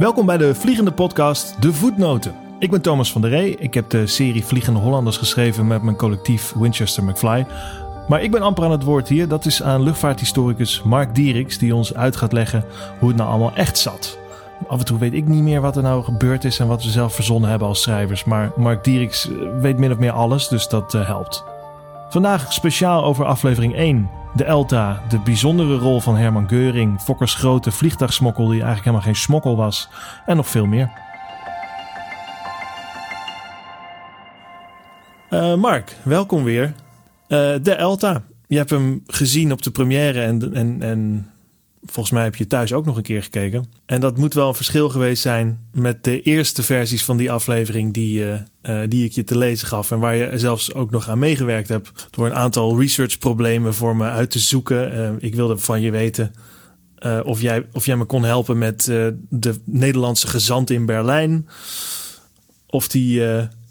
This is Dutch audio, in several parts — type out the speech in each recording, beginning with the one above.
Welkom bij de Vliegende Podcast De Voetnoten. Ik ben Thomas van der Ree. Ik heb de serie Vliegende Hollanders geschreven met mijn collectief Winchester McFly. Maar ik ben amper aan het woord hier. Dat is aan luchtvaarthistoricus Mark Dieriks, die ons uit gaat leggen hoe het nou allemaal echt zat. Af en toe weet ik niet meer wat er nou gebeurd is en wat we zelf verzonnen hebben als schrijvers. Maar Mark Dieriks eh, weet min of meer alles, dus dat uh, helpt. Vandaag speciaal over aflevering 1. De Elta, de bijzondere rol van Herman Geuring, Fokkers grote vliegtuigsmokkel die eigenlijk helemaal geen smokkel was en nog veel meer. Uh, Mark, welkom weer. Uh, de Elta. Je hebt hem gezien op de première en, en, en volgens mij heb je thuis ook nog een keer gekeken. En dat moet wel een verschil geweest zijn met de eerste versies van die aflevering die, uh, uh, die ik je te lezen gaf. En waar je zelfs ook nog aan meegewerkt hebt door een aantal researchproblemen voor me uit te zoeken. Uh, ik wilde van je weten of, jij, of jij me kon helpen met de Nederlandse gezant in Berlijn. Of die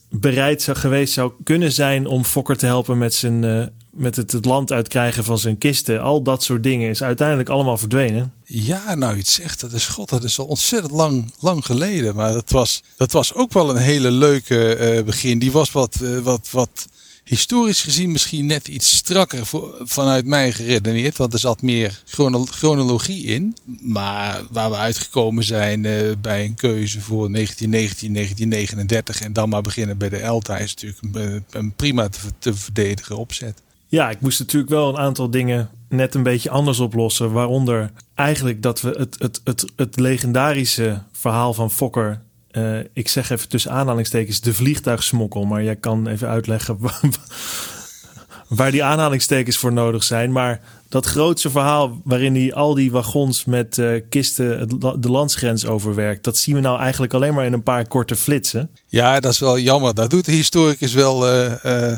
bereid zou geweest zou kunnen zijn om Fokker te helpen met zijn met het, het land uitkrijgen van zijn kisten. Al dat soort dingen is uiteindelijk allemaal verdwenen. Ja, nou iets zegt, dat is god, dat is al ontzettend lang, lang geleden. Maar dat was, dat was ook wel een hele leuke uh, begin. Die was wat, uh, wat, wat historisch gezien misschien net iets strakker vanuit mij geredeneerd. Want er zat meer chronologie in. Maar waar we uitgekomen zijn uh, bij een keuze voor 1919, 1939 en dan maar beginnen bij de Elta is natuurlijk een, een prima te, te verdedigen opzet. Ja, ik moest natuurlijk wel een aantal dingen net een beetje anders oplossen. Waaronder eigenlijk dat we het, het, het, het legendarische verhaal van Fokker. Uh, ik zeg even tussen aanhalingstekens de vliegtuigsmokkel. Maar jij kan even uitleggen waar die aanhalingstekens voor nodig zijn. Maar dat grootste verhaal waarin hij al die wagons met uh, kisten de landsgrens overwerkt. Dat zien we nou eigenlijk alleen maar in een paar korte flitsen. Ja, dat is wel jammer. Dat doet de historicus wel... Uh,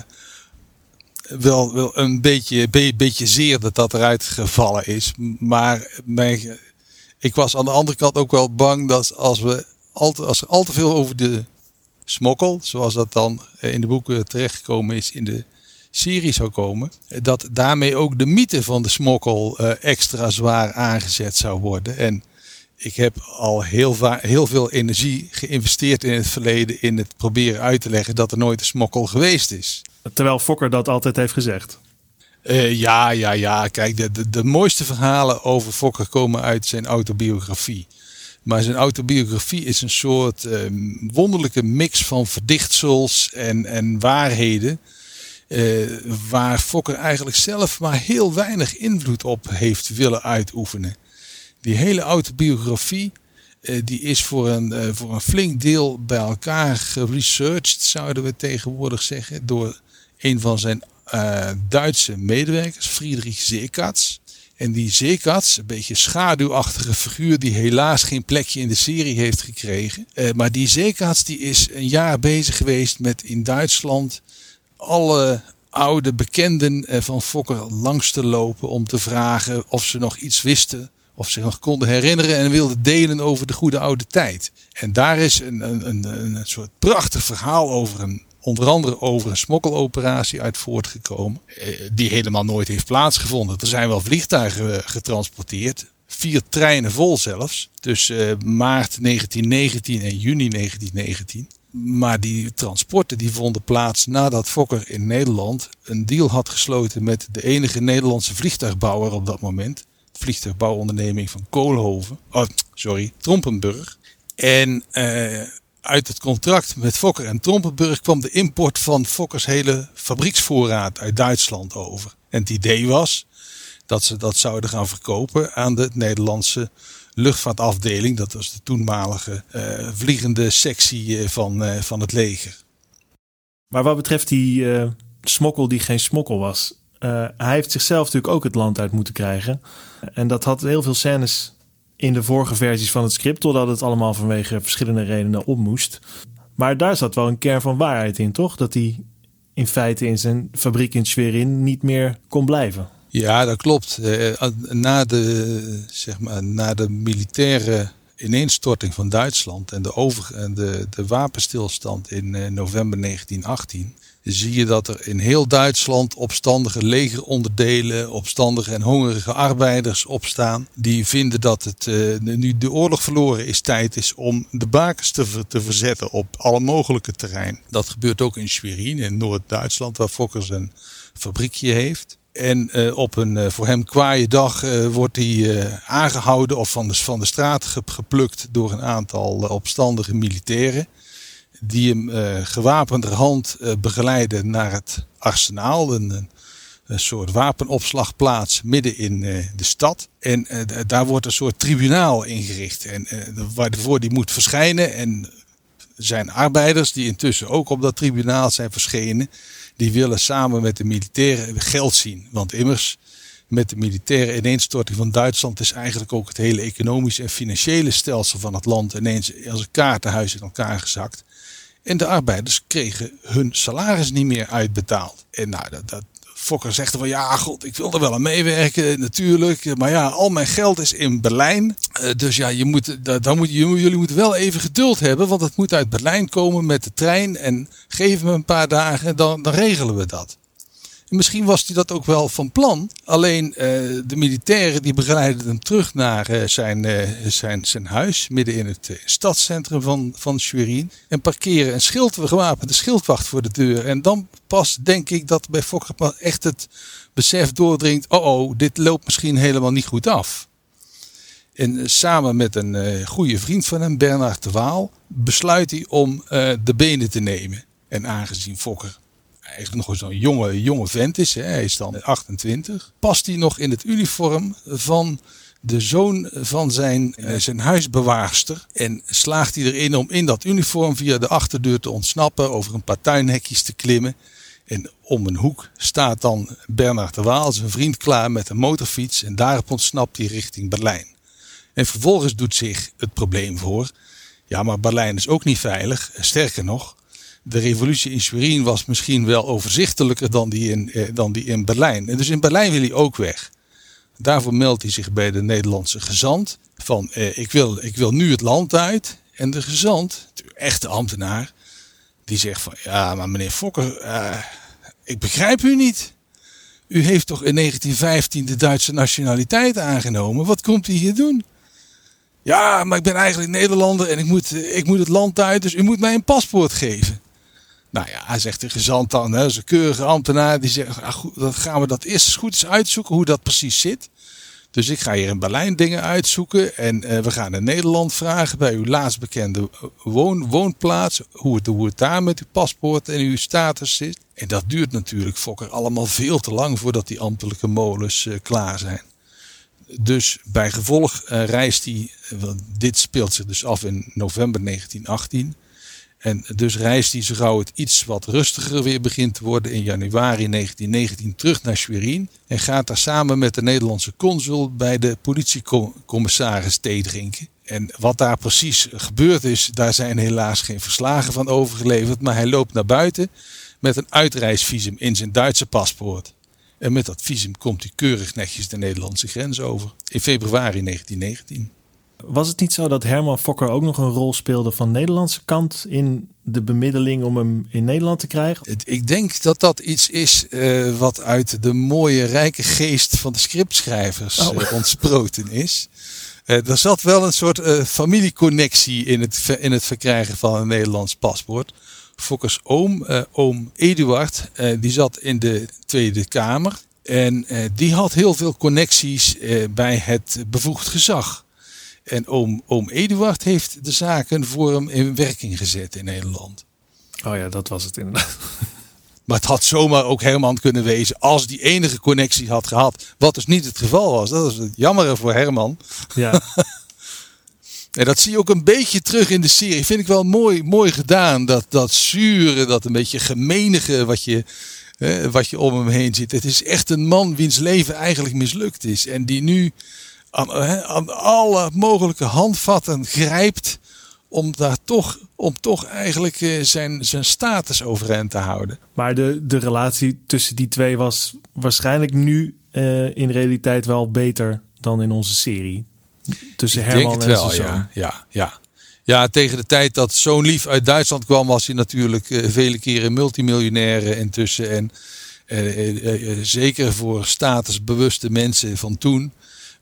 wel, een beetje, be, beetje zeer dat dat eruit gevallen is. Maar ik was aan de andere kant ook wel bang dat als, we al als er al te veel over de smokkel, zoals dat dan in de boeken terechtgekomen is, in de serie zou komen, dat daarmee ook de mythe van de smokkel uh, extra zwaar aangezet zou worden. En ik heb al heel, heel veel energie geïnvesteerd in het verleden in het proberen uit te leggen dat er nooit een smokkel geweest is. Terwijl Fokker dat altijd heeft gezegd. Uh, ja, ja, ja. Kijk, de, de, de, mooiste verhalen over Fokker komen uit zijn autobiografie. Maar zijn autobiografie is een soort uh, wonderlijke mix van verdichtsels en, en waarheden. Uh, waar Fokker eigenlijk zelf maar heel weinig invloed op heeft willen uitoefenen. Die hele autobiografie uh, die is voor een, uh, voor een flink deel bij elkaar geresearched, zouden we tegenwoordig zeggen, door een van zijn uh, Duitse medewerkers, Friedrich Zeekatz. En die Zeekatz, een beetje schaduwachtige figuur die helaas geen plekje in de serie heeft gekregen. Maar die Zeekatz die is een jaar bezig geweest met in Duitsland alle oude bekenden van Fokker langs te lopen om te vragen of ze nog iets wisten of ze nog konden herinneren en wilden delen over de goede oude tijd. En daar is een, een, een, een soort prachtig verhaal over een onder andere over een smokkeloperatie uit voortgekomen. Eh, die helemaal nooit heeft plaatsgevonden. Er zijn wel vliegtuigen eh, getransporteerd. Vier treinen vol zelfs. Tussen eh, maart 1919 en juni 1919. Maar die transporten die vonden plaats nadat Fokker in Nederland een deal had gesloten met de enige Nederlandse vliegtuigbouwer op dat moment. Vliegtuigbouwonderneming van Koolhoven. Oh, sorry, Trompenburg. En uh, uit het contract met Fokker en Trompenburg kwam de import van Fokkers hele fabrieksvoorraad uit Duitsland over. En het idee was dat ze dat zouden gaan verkopen aan de Nederlandse luchtvaartafdeling. Dat was de toenmalige uh, vliegende sectie uh, van, van het leger. Maar wat betreft die smokkel die geen smokkel was. Hij heeft zichzelf natuurlijk ook het land uit moeten krijgen. En dat had heel veel scènes in de vorige versies van het script, totdat het allemaal vanwege verschillende redenen op moest. Maar daar zat wel een kern van waarheid in, toch? Dat hij in feite in zijn fabriek in Schwerin niet meer kon blijven. Ja, dat klopt. Na de, zeg maar, na de militaire ineenstorting van Duitsland en de, over, en de, de wapenstilstand in eh, november 1918 zie je dat er in heel Duitsland opstandige legeronderdelen, opstandige en hongerige arbeiders opstaan. Die vinden dat het uh, nu de oorlog verloren is, tijd is om de bakens te, te verzetten op alle mogelijke terrein. Dat gebeurt ook in Schwerin in Noord-Duitsland, waar Fokker zijn fabriekje heeft. En uh, op een uh, voor hem kwaaie dag wordt hij aangehouden of van de, van de straat geplukt door een aantal opstandige militairen die hem uh, gewapenderhand uh, begeleiden naar het arsenaal. Een, een, soort wapenopslagplaats midden in uh, de stad. En daar wordt een soort tribunaal ingericht. En waarvoor die moet verschijnen. En zijn arbeiders die intussen ook op dat tribunaal zijn verschenen. Die willen samen met de militairen geld zien. Want immers met de militaire ineenstorting van Duitsland is eigenlijk ook het hele economische en financiële stelsel van het land ineens als een kaartenhuis in elkaar gezakt. En de arbeiders kregen hun salaris niet meer uitbetaald. En nou, dat, Fokker zegt van ja, god, ik wil er wel aan meewerken, natuurlijk. Maar ja, al mijn geld is in Berlijn. Uh, dus ja, je moet, dan moet, jullie moeten wel even geduld hebben, want het moet uit Berlijn komen met de trein. En geef me een paar dagen, dan, dan regelen we dat. Misschien was hij dat ook wel van plan. Alleen uh, de militairen die begeleiden hem terug naar uh, zijn, uh, zijn, zijn huis. Midden in het stadscentrum van, van Schwerin. En parkeren een schild, gewapende schildwacht voor de deur. En dan pas denk ik dat bij Fokker echt het besef doordringt. Oh oh, dit loopt misschien helemaal niet goed af. En samen met een goede vriend van hem, Bernard de Waal, besluit hij om de benen te nemen. En aangezien Fokker eigenlijk nog zo'n jonge, jonge vent is, hè, hij is dan 28, past hij nog in het uniform van de zoon van zijn, uh, zijn huisbewaarster. En slaagt hij erin om in dat uniform via de achterdeur te ontsnappen, over een paar tuinhekjes te klimmen. En om een hoek staat dan Bernard de Waal, zijn vriend, klaar met een motorfiets. En daarop ontsnapt hij richting Berlijn. En vervolgens doet zich het probleem voor. Ja, maar Berlijn is ook niet veilig. Sterker nog, de revolutie in Schwerin was misschien wel overzichtelijker dan die in, eh, dan die in Berlijn. En dus in Berlijn wil hij ook weg. Daarvoor meldt hij zich bij de Nederlandse gezant. Van eh, ik, wil, ik wil nu het land uit. En de gezant, de echte ambtenaar, die zegt van ja, maar meneer Fokker, uh, ik begrijp u niet. U heeft toch in 1915 de Duitse nationaliteit aangenomen. Wat komt u hier doen? Ja, maar ik ben eigenlijk Nederlander en ik moet, ik moet het land uit, dus u moet mij een paspoort geven. Nou ja, hij zegt de gezant dan, hè, keurige ambtenaar, die zegt, ah, goed, dan gaan we dat eerst goed uitzoeken hoe dat precies zit. Dus ik ga hier in Berlijn dingen uitzoeken en uh, we gaan in Nederland vragen bij uw laatst bekende woon, woonplaats, hoe het, hoe het daar met uw paspoort en uw status zit. En dat duurt natuurlijk, Fokker, allemaal veel te lang voordat die ambtelijke molens uh, klaar zijn. Dus bij gevolg uh, reist hij, dit speelt zich dus af in november 1918 en dus reist hij zo gauw het iets wat rustiger weer begint te worden in januari 1919 terug naar Schwerin. En gaat daar samen met de Nederlandse consul bij de politiecommissaris thee drinken. En wat daar precies gebeurd is, daar zijn helaas geen verslagen van overgeleverd. Maar hij loopt naar buiten met een uitreisvisum in zijn Duitse paspoort. En met dat visum komt hij keurig netjes de Nederlandse grens over. In februari 1919. Was het niet zo dat Herman Fokker ook nog een rol speelde van de Nederlandse kant in de bemiddeling om hem in Nederland te krijgen? Ik denk dat dat iets is uh, wat uit de mooie, rijke geest van de scriptschrijvers oh. uh, ontsproten is. Uh, er zat wel een soort familieconnectie in het, in het verkrijgen van een Nederlands paspoort. Fokkers oom, oom Eduard, die zat in de Tweede Kamer. En die had heel veel connecties bij het bevoegd gezag. En oom, oom Eduard heeft de zaken voor hem in werking gezet in Nederland. Oh ja, dat was het inderdaad. Maar het had zomaar ook Herman kunnen wezen als die enige connectie had gehad. Wat dus niet het geval was. Dat is het jammere voor Herman. Ja. en dat zie je ook een beetje terug in de serie. Vind ik wel mooi, mooi gedaan. Dat, dat zure, dat een beetje gemenige wat je, wat je om hem heen ziet. Het is echt een man wiens leven eigenlijk mislukt is. En die nu aan, aan alle mogelijke handvatten grijpt om daar toch, om toch eigenlijk eh, zijn, zijn status overeind te houden. Maar de, de relatie tussen die twee was waarschijnlijk nu uh, in realiteit wel beter dan in onze serie. Tussen Ik Herman denk en het wel, zijn zoon. ja, ja, ja. Ja, tegen de tijd dat zo'n lief uit Duitsland kwam, was hij natuurlijk eh, vele keren multimiljonair eh, intussen. En eh, eh, eh, zeker voor statusbewuste mensen van toen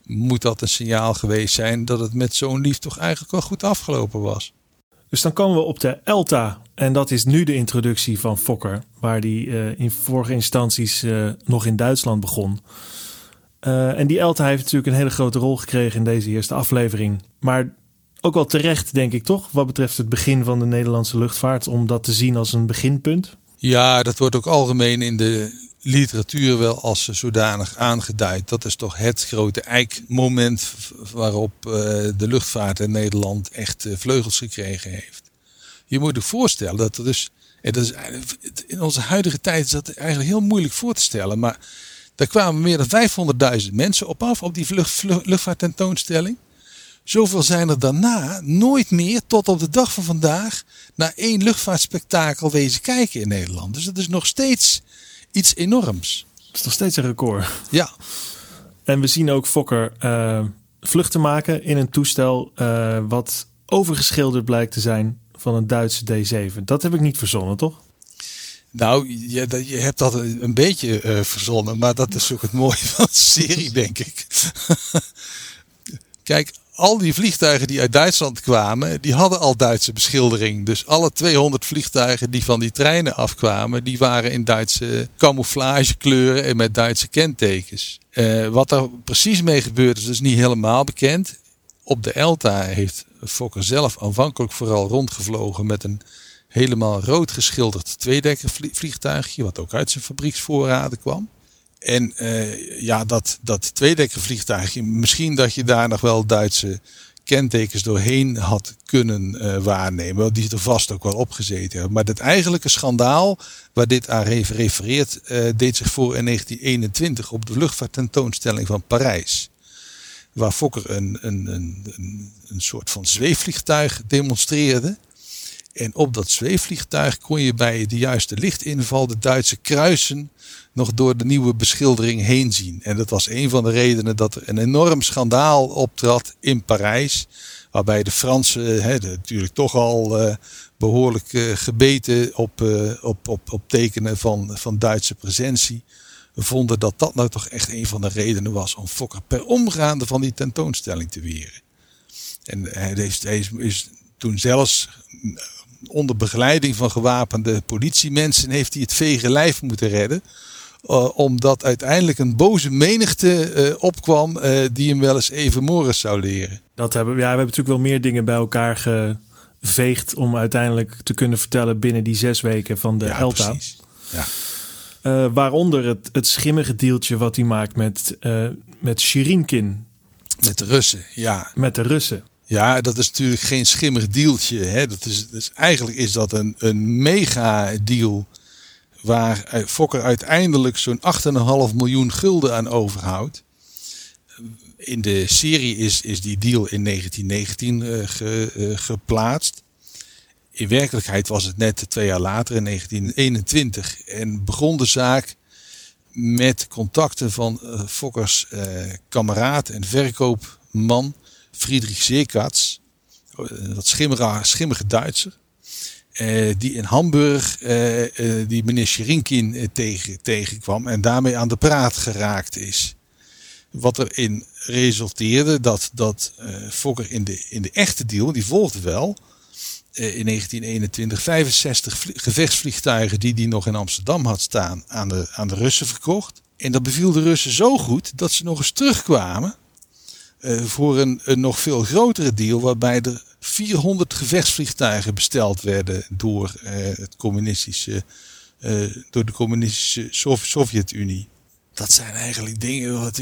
moet dat een signaal geweest zijn dat het met zo'n lief toch eigenlijk wel goed afgelopen was. Dus dan komen we op de ELTA. En dat is nu de introductie van Fokker. Waar die eh, in vorige instanties eh, nog in Duitsland begon. Eh, en die ELTA heeft natuurlijk een hele grote rol gekregen in deze eerste aflevering. Maar ook wel terecht, denk ik toch? Wat betreft het begin van de Nederlandse luchtvaart. Om dat te zien als een beginpunt. Ja, dat wordt ook algemeen in de literatuur wel als zodanig aangeduid. Dat is toch het grote eikmoment waarop eh, de luchtvaart in Nederland echt eh, vleugels gekregen heeft. Je moet je voorstellen dat er dus, en dat is in onze huidige tijd is dat eigenlijk heel moeilijk voor te stellen, maar daar kwamen meer dan 500.000 mensen op af op die vlucht, luchtvaarttentoonstelling. Zoveel zijn er daarna nooit meer tot op de dag van vandaag naar één luchtvaartspektakel wezen kijken in Nederland. Dus dat is nog steeds iets enorms. Dat is nog steeds een record. Ja, En we zien ook Fokker eh, vluchten maken in een toestel. eh, wat overgeschilderd blijkt te zijn van een Duitse D7. Dat heb ik niet verzonnen, toch? nou, je, je hebt dat een een beetje eh, verzonnen, maar dat is ook het mooie van de serie, denk ik. Kijk, al die vliegtuigen die uit Duitsland kwamen, die hadden al Duitse beschildering. Dus alle 200 vliegtuigen die van die treinen afkwamen, die waren in Duitse camouflagekleuren en met Duitse kentekens. Eh, wat er precies mee gebeurd is, is niet helemaal bekend. Op de Elta heeft Fokker zelf aanvankelijk vooral rondgevlogen met een helemaal rood geschilderd tweedekker vlie- vliegtuigje, wat ook uit zijn fabrieksvoorraden kwam. En eh, ja, dat, dat tweedekker vliegtuigje, misschien dat je daar nog wel Duitse kentekens doorheen had kunnen eh, waarnemen. Die er vast ook wel opgezeten hebben. Maar het eigenlijke schandaal waar dit aan re- refereert, eh, deed zich voor in 1921 op de luchtvaarttentoonstelling van Parijs. Waar Fokker een, een, een, een soort van zweefvliegtuig demonstreerde. En op dat zweefvliegtuig kon je bij de juiste lichtinval de Duitse kruisen nog door de nieuwe beschildering heen zien. En dat was een van de redenen dat er een enorm schandaal optrad in Parijs. Waarbij de Fransen, hè, de, natuurlijk toch al eh, behoorlijk eh, gebeten op, eh, op, op, op tekenen van, van Duitse presentie. Vonden dat dat nou toch echt een van de redenen was om Fokker per omgaande van die tentoonstelling te weren. En hij, hij is toen zelfs onder begeleiding van gewapende politiemensen heeft hij het vege lijf moeten redden. Uh, omdat uiteindelijk een boze menigte uh, opkwam uh, die hem wel eens even Morris zou leren. Dat hebben, ja, we hebben natuurlijk wel meer dingen bij elkaar geveegd om uiteindelijk te kunnen vertellen binnen die zes weken van de ja, Elta. Precies. Ja. Waaronder het, het schimmige deeltje wat hij maakt met, met Shirinkin. Met de Russen, ja. Met de Russen. Ja, dat is natuurlijk geen schimmig dealtje. Hè? Dat is, dus eigenlijk is dat een, een mega deal waar Fokker uiteindelijk zo'n 8,5 miljoen gulden aan overhoudt. In de serie is, is die deal in 1919 uh, ge, uh, geplaatst. In werkelijkheid was het net twee jaar later, in 1921. En begon de zaak met contacten van Fokkers kameraad en verkoopman Friedrich Seekatz. Dat schimmige, Duitser. Uh, die in Hamburg uh, die meneer Scherinkin tegen, tegenkwam en daarmee aan de praat geraakt is. Wat erin resulteerde dat, dat Fokker in de, in de echte deal, die volgde wel, in 1921 65 gevechtsvliegtuigen die hij nog in Amsterdam had staan aan de, aan de Russen verkocht. En dat beviel de Russen zo goed dat ze nog eens terugkwamen uh, voor een, nog veel grotere deal waarbij er 400 gevechtsvliegtuigen besteld werden door, uh, het communistische, uh, door de communistische Sov Sovjet-Unie. Dat zijn eigenlijk dingen wat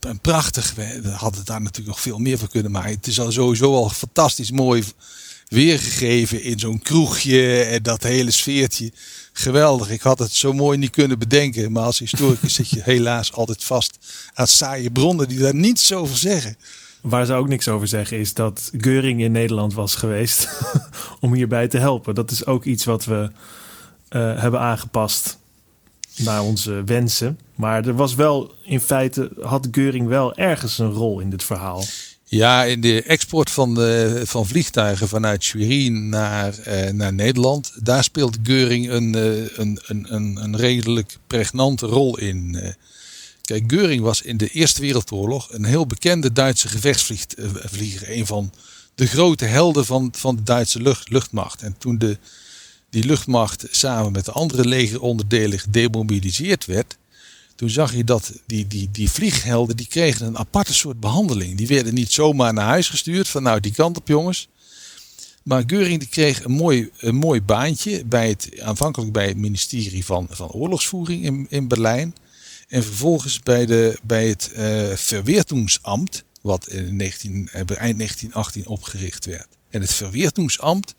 een prachtig. We hadden daar natuurlijk nog veel meer van kunnen maken. Het is al sowieso al fantastisch mooi weergegeven in zo'n kroegje en dat hele sfeertje. Geweldig. Ik had het zo mooi niet kunnen bedenken. Maar als historicus zit je helaas altijd vast aan saaie bronnen die daar niets over zeggen. Waar ze ook niks over zeggen is dat Geuring in Nederland was geweest om hierbij te helpen. Dat is ook iets wat we uh, hebben aangepast naar onze wensen. Maar er was wel, in feite, had Geuring wel ergens een rol in dit verhaal. Ja, in de export van, van vliegtuigen vanuit Schwerin naar, eh, naar Nederland, daar speelt Geuring een, eh, een, een, een, een redelijk pregnante rol in. Eh, kijk, Geuring was in de Eerste Wereldoorlog een heel bekende Duitse gevechtsvlieger. Een van de grote helden van, van de Duitse lucht, luchtmacht. En toen de, die luchtmacht samen met de andere legeronderdelen gedemobiliseerd werd, toen zag je dat die, die, die vlieghelden die kregen een aparte soort behandeling. Die werden niet zomaar naar huis gestuurd van nou die kant op jongens. Maar Geuring die kreeg een mooi, een mooi baantje bij het, aanvankelijk bij het ministerie van, van Oorlogsvoering in, in Berlijn. En vervolgens bij, de, bij het uh, Verweertungsamt, wat in 19, eh, eind 1918 opgericht werd. En het Verweertungsamt,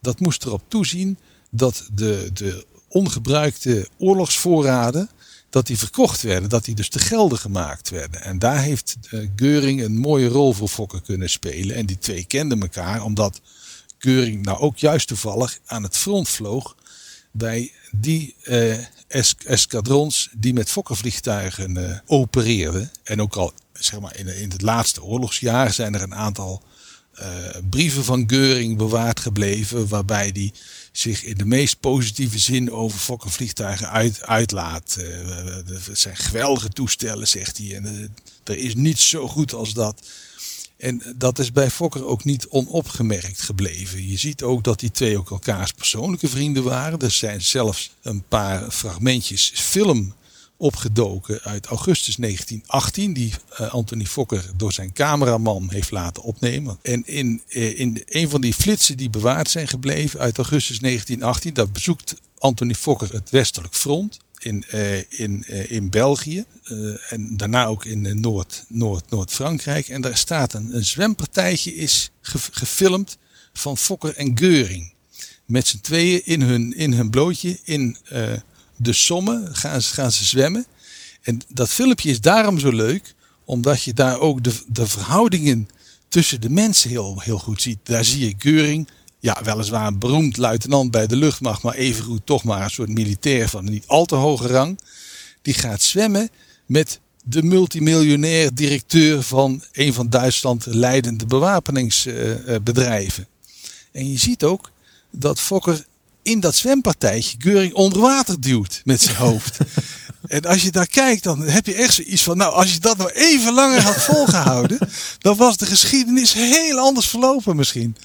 dat moest erop toezien dat de, de ongebruikte oorlogsvoorraden dat die verkocht werden, dat die dus te gelden gemaakt werden. En daar heeft uh, Geuring een mooie rol voor Fokker kunnen spelen. En die twee kenden elkaar, omdat Geuring nou ook juist toevallig aan het front vloog bij die uh, eskadrons die met Fokkervliegtuigen uh, opereerden. En ook al zeg maar, in, in het laatste oorlogsjaar zijn er een aantal brieven van Geuring bewaard gebleven, waarbij die zich in de meest positieve zin over Fokkervliegtuigen uit, uitlaat. Uh, het zijn geweldige toestellen, zegt hij. En uh, er is niets zo goed als dat. En dat is bij Fokker ook niet onopgemerkt gebleven. Je ziet ook dat die twee ook elkaars persoonlijke vrienden waren. Er zijn zelfs een paar fragmentjes film opgedoken uit augustus 1918, die uh, Anthony Fokker door zijn cameraman heeft laten opnemen. En in, uh, in een van die flitsen die bewaard zijn gebleven uit augustus 1918, dat bezoekt Anthony Fokker het westelijk front in, uh, in, in België en daarna ook in Noord, Noord, Noord-Frankrijk. En daar staat een, een zwempartijtje is ge, gefilmd van Fokker en Geuring. Met z'n tweeën in hun, in hun blootje in de sommen gaan, gaan ze zwemmen. En dat filmpje is daarom zo leuk, omdat je daar ook de, de verhoudingen tussen de mensen heel, heel goed ziet. Daar zie je Geuring, ja, weliswaar een beroemd luitenant bij de luchtmacht, maar evengoed toch maar een soort militair van niet al te hoge rang. Die gaat zwemmen met de multimiljonair directeur van een van Duitsland leidende bewapeningsbedrijven. En je ziet ook dat Fokker in dat zwempartijtje Geuring onder water duwt met zijn hoofd. en als je daar kijkt, dan heb je echt zoiets van, nou, als je dat nou even langer had volgehouden, dan was de geschiedenis heel anders verlopen misschien.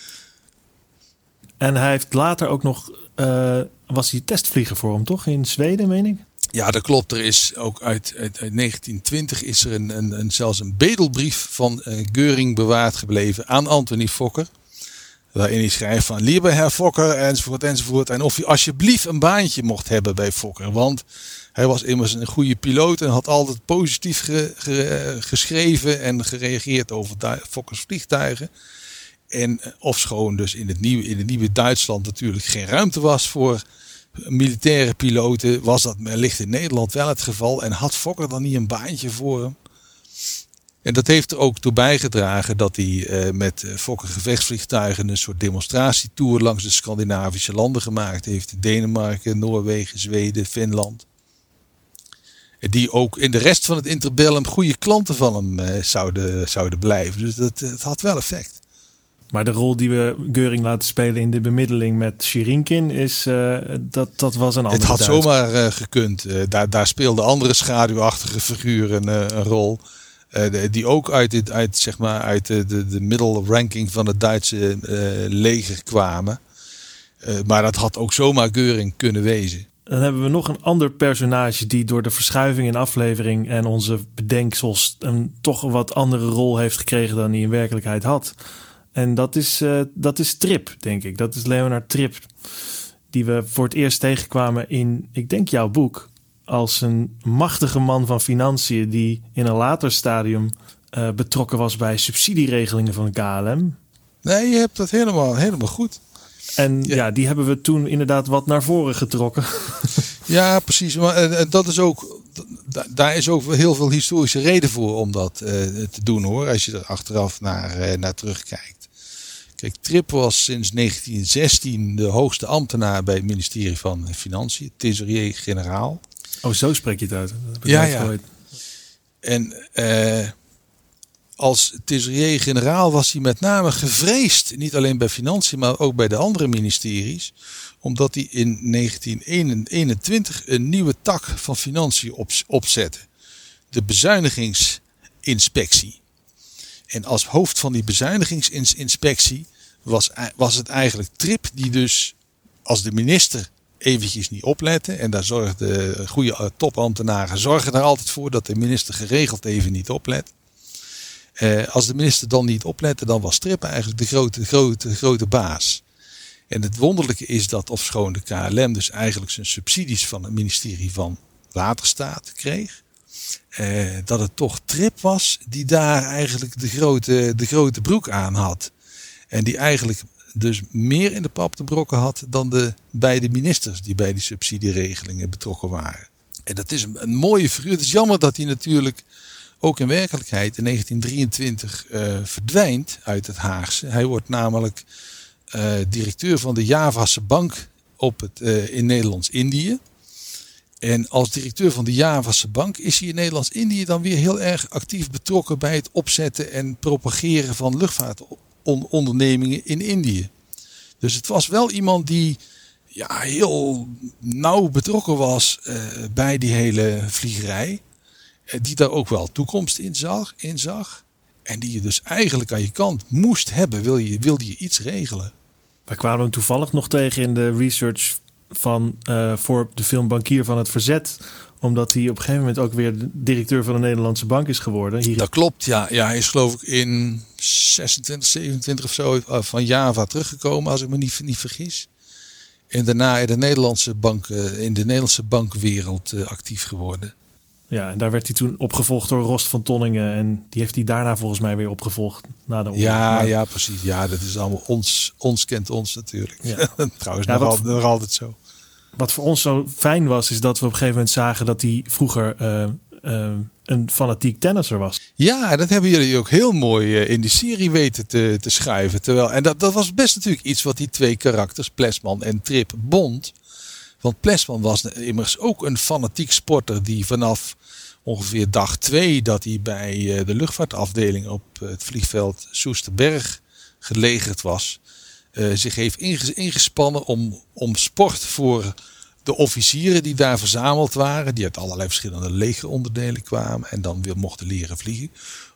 En hij heeft later ook nog, uh, was hij testvlieger voor hem, toch? In Zweden, meen ik? Ja, dat klopt. Er is ook uit, uit, 1920 is er een, een, een, zelfs een bedelbrief van uh, Geuring bewaard gebleven aan Anthony Fokker. Waarin hij schrijft van lieve Herr Fokker enzovoort enzovoort. En of hij alsjeblieft een baantje mocht hebben bij Fokker. Want hij was immers een goede piloot en had altijd positief geschreven en gereageerd over Fokkers vliegtuigen. En eh, ofschoon dus in het, nieuwe, in het nieuwe Duitsland natuurlijk geen ruimte was voor militaire piloten, was dat wellicht in Nederland wel het geval. En had Fokker dan niet een baantje voor hem? En dat heeft er ook toe bijgedragen dat hij uh, met uh, Fokker gevechtsvliegtuigen een soort demonstratietour langs de Scandinavische landen gemaakt heeft. Denemarken, Noorwegen, Zweden, Finland. Die ook in de rest van het interbellum goede klanten van hem uh, zouden, zouden blijven. Dus dat, het had wel effect. Maar de rol die we Geuring laten spelen in de bemiddeling met Shirinkin is dat, dat was een andere. Het had zomaar gekund. daar, daar speelden andere schaduwachtige figuren een rol. Uh, die ook uit, dit, uit, zeg maar, uit de, de, de middle ranking van het Duitse uh, leger kwamen. Uh, maar dat had ook zomaar Geuring kunnen wezen. Dan hebben we nog een ander personage die door de verschuiving in aflevering en onze bedenksels een toch een wat andere rol heeft gekregen dan hij in werkelijkheid had. En dat is, dat is Trip, denk ik. Dat is Leonard Trip. Die we voor het eerst tegenkwamen in, ik denk, jouw boek als een machtige man van financiën die in een later stadium uh, betrokken was bij subsidieregelingen van KLM. Nee, je hebt dat helemaal, helemaal goed. En ja. ja die hebben we toen inderdaad wat naar voren getrokken. ja, precies. Maar uh, dat is ook, daar is ook heel veel historische reden voor om dat uh, te doen hoor. Als je er achteraf naar, naar terugkijkt. Kijk, Trip was sinds 1916 de hoogste ambtenaar bij het ministerie van Financiën, Thesorier-generaal. Oh, zo spreek je het uit. ja, ja. En uh, als thesaurier-generaal was hij met name gevreesd. Niet alleen bij financiën, maar ook bij de andere ministeries. Omdat hij in 1921 een nieuwe tak van financiën op, opzette. De bezuinigingsinspectie. En als hoofd van die bezuinigingsinspectie was, was het eigenlijk Trip die dus als de minister eventjes niet oplette. En daar zorgde goede eh, topambtenaren zorgen er altijd voor dat de minister geregeld even niet oplet. Eh, als de minister dan niet oplette, dan was Trip eigenlijk de grote, grote, grote baas. En het wonderlijke is dat ofschoon de KLM dus eigenlijk zijn subsidies van het ministerie van Waterstaat kreeg. Eh, dat het toch Trip was die daar eigenlijk de grote, de grote broek aan had. En die eigenlijk dus meer in de pap te brokken had dan de beide ministers die bij die subsidieregelingen betrokken waren. En dat is een, mooie figuur. Het is jammer dat hij natuurlijk ook in werkelijkheid in 1923 uh, eh, verdwijnt uit het Haagse. Hij wordt namelijk uh, directeur van de Javase Bank op het, uh, in Nederlands-Indië. En als directeur van de Javase Bank is hij in Nederlands-Indië dan weer heel erg actief betrokken bij het opzetten en propageren van luchtvaartondernemingen in Indië. Dus het was wel iemand die ja, heel nauw betrokken was uh, bij die hele vliegerij. Uh, die daar ook wel toekomst in zag, in zag. En die je dus eigenlijk aan je kant moest hebben, wil je, wilde je iets regelen. Wij kwamen toevallig nog tegen in de research van, uh, voor de film Bankier van het Verzet. Omdat hij op een gegeven moment ook weer directeur van de Nederlandse Bank is geworden. Hier... Dat klopt, ja. ja. Hij is geloof ik in 26, 27 of zo eh, van Java teruggekomen, als ik me niet, niet vergis. En daarna in de Nederlandse, bank, uh, in de Nederlandse bankwereld uh, actief geworden. Ja, en daar werd hij toen opgevolgd door Rost van Tonningen. En die heeft hij daarna volgens mij weer opgevolgd na de oorlog. Ja, ja, precies. Ja, dat is allemaal ons. Ons kent ons natuurlijk. Ja. Trouwens, ja, nog, wat, nog altijd zo. Wat voor ons zo fijn was, is dat we op een gegeven moment zagen dat hij vroeger uh, uh, een fanatiek tennisser was. Ja, dat hebben jullie ook heel mooi uh, in die serie weten te, te schrijven. Terwijl, en dat, dat was best natuurlijk iets wat die twee karakters, Plesman en Trip, bond. Want Plesman was immers ook een fanatiek sporter die vanaf ongeveer dag twee dat hij bij de luchtvaartafdeling op het vliegveld Soesterberg gelegerd was, uh, zich heeft ingespannen om, om sport voor de officieren die daar verzameld waren, die uit allerlei verschillende legeronderdelen kwamen en dan weer mochten leren vliegen,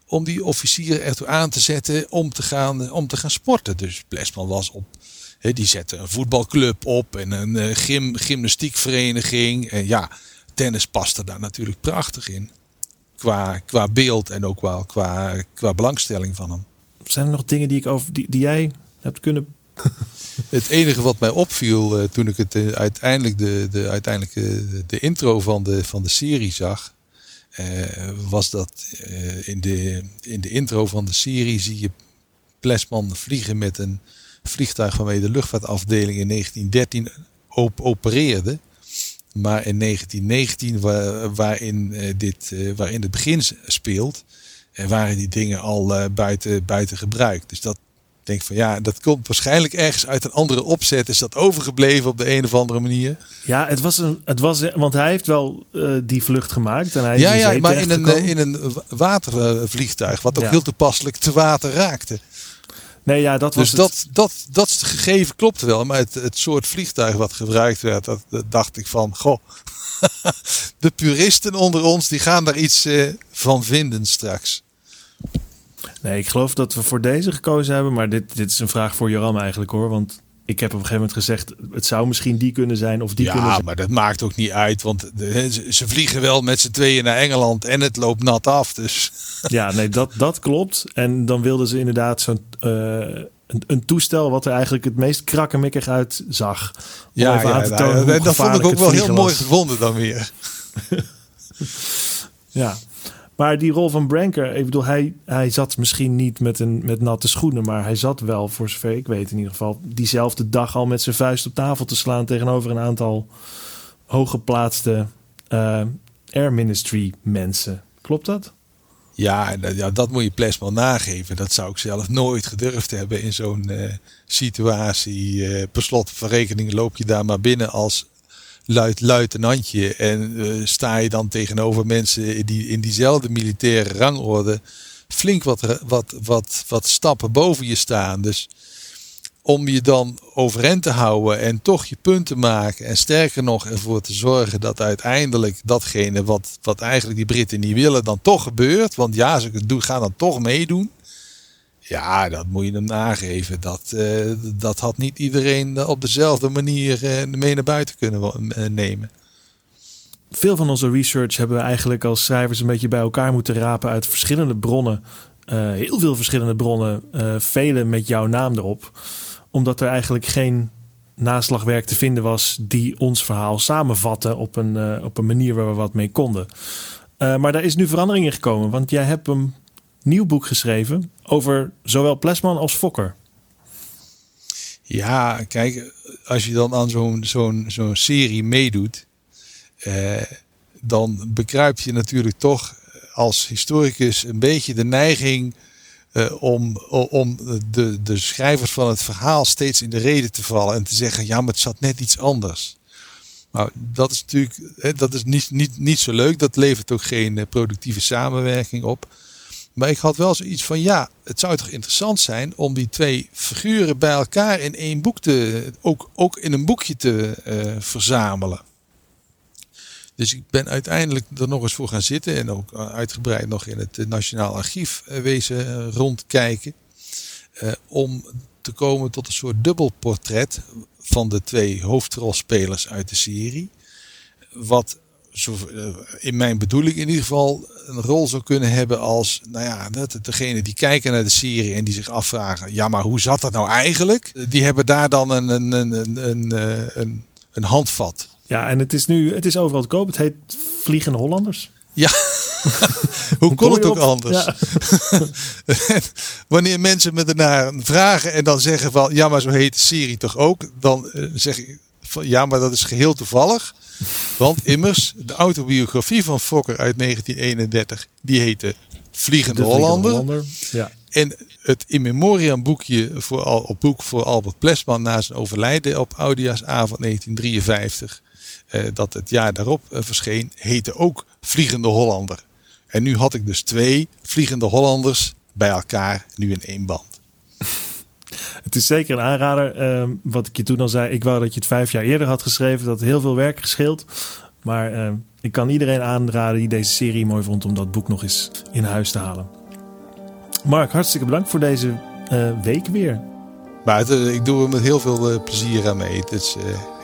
om die officieren ertoe aan te zetten om te gaan, om te gaan sporten. Dus Plesman was op, he, die zette een voetbalclub op en een uh, gym, gymnastiekvereniging. En ja, tennis paste daar natuurlijk prachtig in. Qua, qua beeld en ook wel qua, qua belangstelling van hem. Zijn er nog dingen die, ik over, die, die jij hebt kunnen het enige wat mij opviel uh, toen ik het uh, uiteindelijk, de, de, uiteindelijk de intro van de, van de serie zag, was dat in, de, in de intro van de serie zie je Plesman vliegen met een vliegtuig waarmee de luchtvaartafdeling in 1913 op opereerde. Maar in 1919, waar, waarin, dit, waarin het begin speelt, waren die dingen al buiten, buiten gebruik. Dus dat, denk van ja, dat komt waarschijnlijk ergens uit een andere opzet. Is dat overgebleven op de een of andere manier? Ja, het was een, het was, want hij heeft wel uh, die vlucht gemaakt. En hij ja, ja, maar in een, in een watervliegtuig, wat ook ja. heel toepasselijk te water raakte. Nee, ja, dat was dus dat, dat, dat gegeven klopt wel. Maar het, het soort vliegtuig wat gebruikt werd, dat, dat dacht ik van, goh, de puristen onder ons, die gaan daar iets uh, van vinden straks. Nee, ik geloof dat we voor deze gekozen hebben. Maar dit, dit is een vraag voor Joram eigenlijk hoor. Want ik heb op een gegeven moment gezegd, het zou misschien die kunnen zijn of die ja, kunnen zijn. maar dat maakt ook niet uit, want de, ze vliegen wel met z'n tweeën naar Engeland en het loopt nat af. Dus. Ja, nee, dat, dat klopt. En dan wilden ze inderdaad zo'n uh, een, een, toestel wat er eigenlijk het meest krakkemikkig uitzag. Ja, ja, aan te tonen ja, dat vond ik ook wel heel mooi gevonden dan weer. ja. Maar die rol van Branker, ik bedoel, hij, hij zat misschien niet met, een, met natte schoenen, maar hij zat wel, voor zover ik weet in ieder geval, diezelfde dag al met zijn vuist op tafel te slaan tegenover een aantal hooggeplaatste uh, Air Ministry mensen. Klopt dat? Ja, ja, dat moet je Plesmal nageven. Dat zou ik zelf nooit gedurfd hebben in zo'n uh, situatie. Uh, per slot van rekening loop je daar maar binnen als luid, luitenantje. En uh, sta je dan tegenover mensen die in diezelfde militaire rangorde flink wat, wat, wat, wat stappen boven je staan. Dus om je dan overeind te houden en toch je punten maken. En sterker nog ervoor te zorgen dat uiteindelijk datgene wat, wat eigenlijk die Britten niet willen, dan toch gebeurt. Want ja, ze gaan dan toch meedoen. Ja, dat moet je hem nageven. Dat, uh, dat had niet iedereen op dezelfde manier uh, mee naar buiten kunnen nemen. Veel van onze research hebben we eigenlijk als schrijvers een beetje bij elkaar moeten rapen uit verschillende bronnen. heel veel verschillende bronnen, vele met jouw naam erop omdat er eigenlijk geen naslagwerk te vinden was die ons verhaal samenvatte op een, op een manier waar we wat mee konden. Maar daar is nu verandering in gekomen, want jij hebt een nieuw boek geschreven over zowel Plesman als Fokker. Ja, kijk, als je dan aan zo'n serie meedoet, eh, dan bekruip je natuurlijk toch als historicus een beetje de neiging uh, om, om de, de schrijvers van het verhaal steeds in de reden te vallen en te zeggen: ja, maar het zat net iets anders. Nou, dat is natuurlijk hè, dat is niet, niet, niet zo leuk. Dat levert ook geen eh, productieve samenwerking op. Maar ik had wel zoiets van: ja, het zou toch interessant zijn om die twee figuren bij elkaar in één boek te, ook, ook in een boekje te uh, verzamelen. Dus ik ben uiteindelijk er nog eens voor gaan zitten en ook eh, uitgebreid nog in het eh, Nationaal Archief eh, wezen rondkijken. om te komen tot een soort dubbelportret van de twee hoofdrolspelers uit de serie. Wat zo, in mijn bedoeling in ieder geval een rol zou kunnen hebben als, nou ja, dat degene die kijken naar de serie en die zich afvragen, ja, maar hoe zat dat nou eigenlijk? Die hebben daar dan een, een, een, een, een, een handvat ja, en het is nu, het is overal te koop. Het heet Vliegende Hollanders. Ja, hoe kon het ook anders? Wanneer mensen me daarna vragen en dan zeggen van ja, maar zo heet de serie toch ook, dan zeg ik van ja, maar dat is geheel toevallig. Want immers, de autobiografie van Fokker uit 1931, die heette Vliegende, Hollander. Hollander. Ja. En het in memoriam boekje voor, op boek voor Albert Plesman na zijn overlijden op Oudejaarsavond 1953 eh, dat het jaar daarop eh, verscheen, heette ook Vliegende Hollander. En nu had ik dus twee Vliegende Hollanders bij elkaar, nu in één band. Het is zeker een aanrader. Ehm, wat ik je toen al zei, ik wou dat je het vijf jaar eerder had geschreven. Dat heel veel werk gescheeld. Maar ehm, ik kan iedereen aanraden die deze serie mooi vond om dat boek nog eens in huis te halen. Mark, hartstikke bedankt voor deze uh, week weer. Maar ik doe er met heel veel plezier aan mee. Het is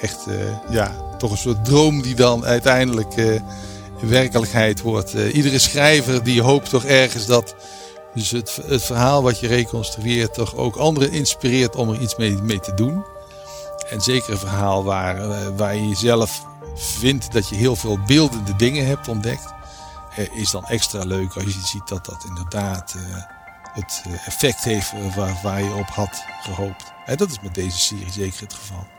echt, ja, toch een soort droom die dan uiteindelijk werkelijkheid wordt. Iedere schrijver die hoopt toch ergens dat dus het, het verhaal wat je reconstrueert toch ook anderen inspireert om er iets mee, mee te doen. En zeker een verhaal waar, uh, waar je zelf vindt dat je heel veel beeldende dingen hebt ontdekt. is dan extra leuk als je ziet dat dat inderdaad het effect heeft waar, waar je op had gehoopt. En dat is met deze serie zeker het geval.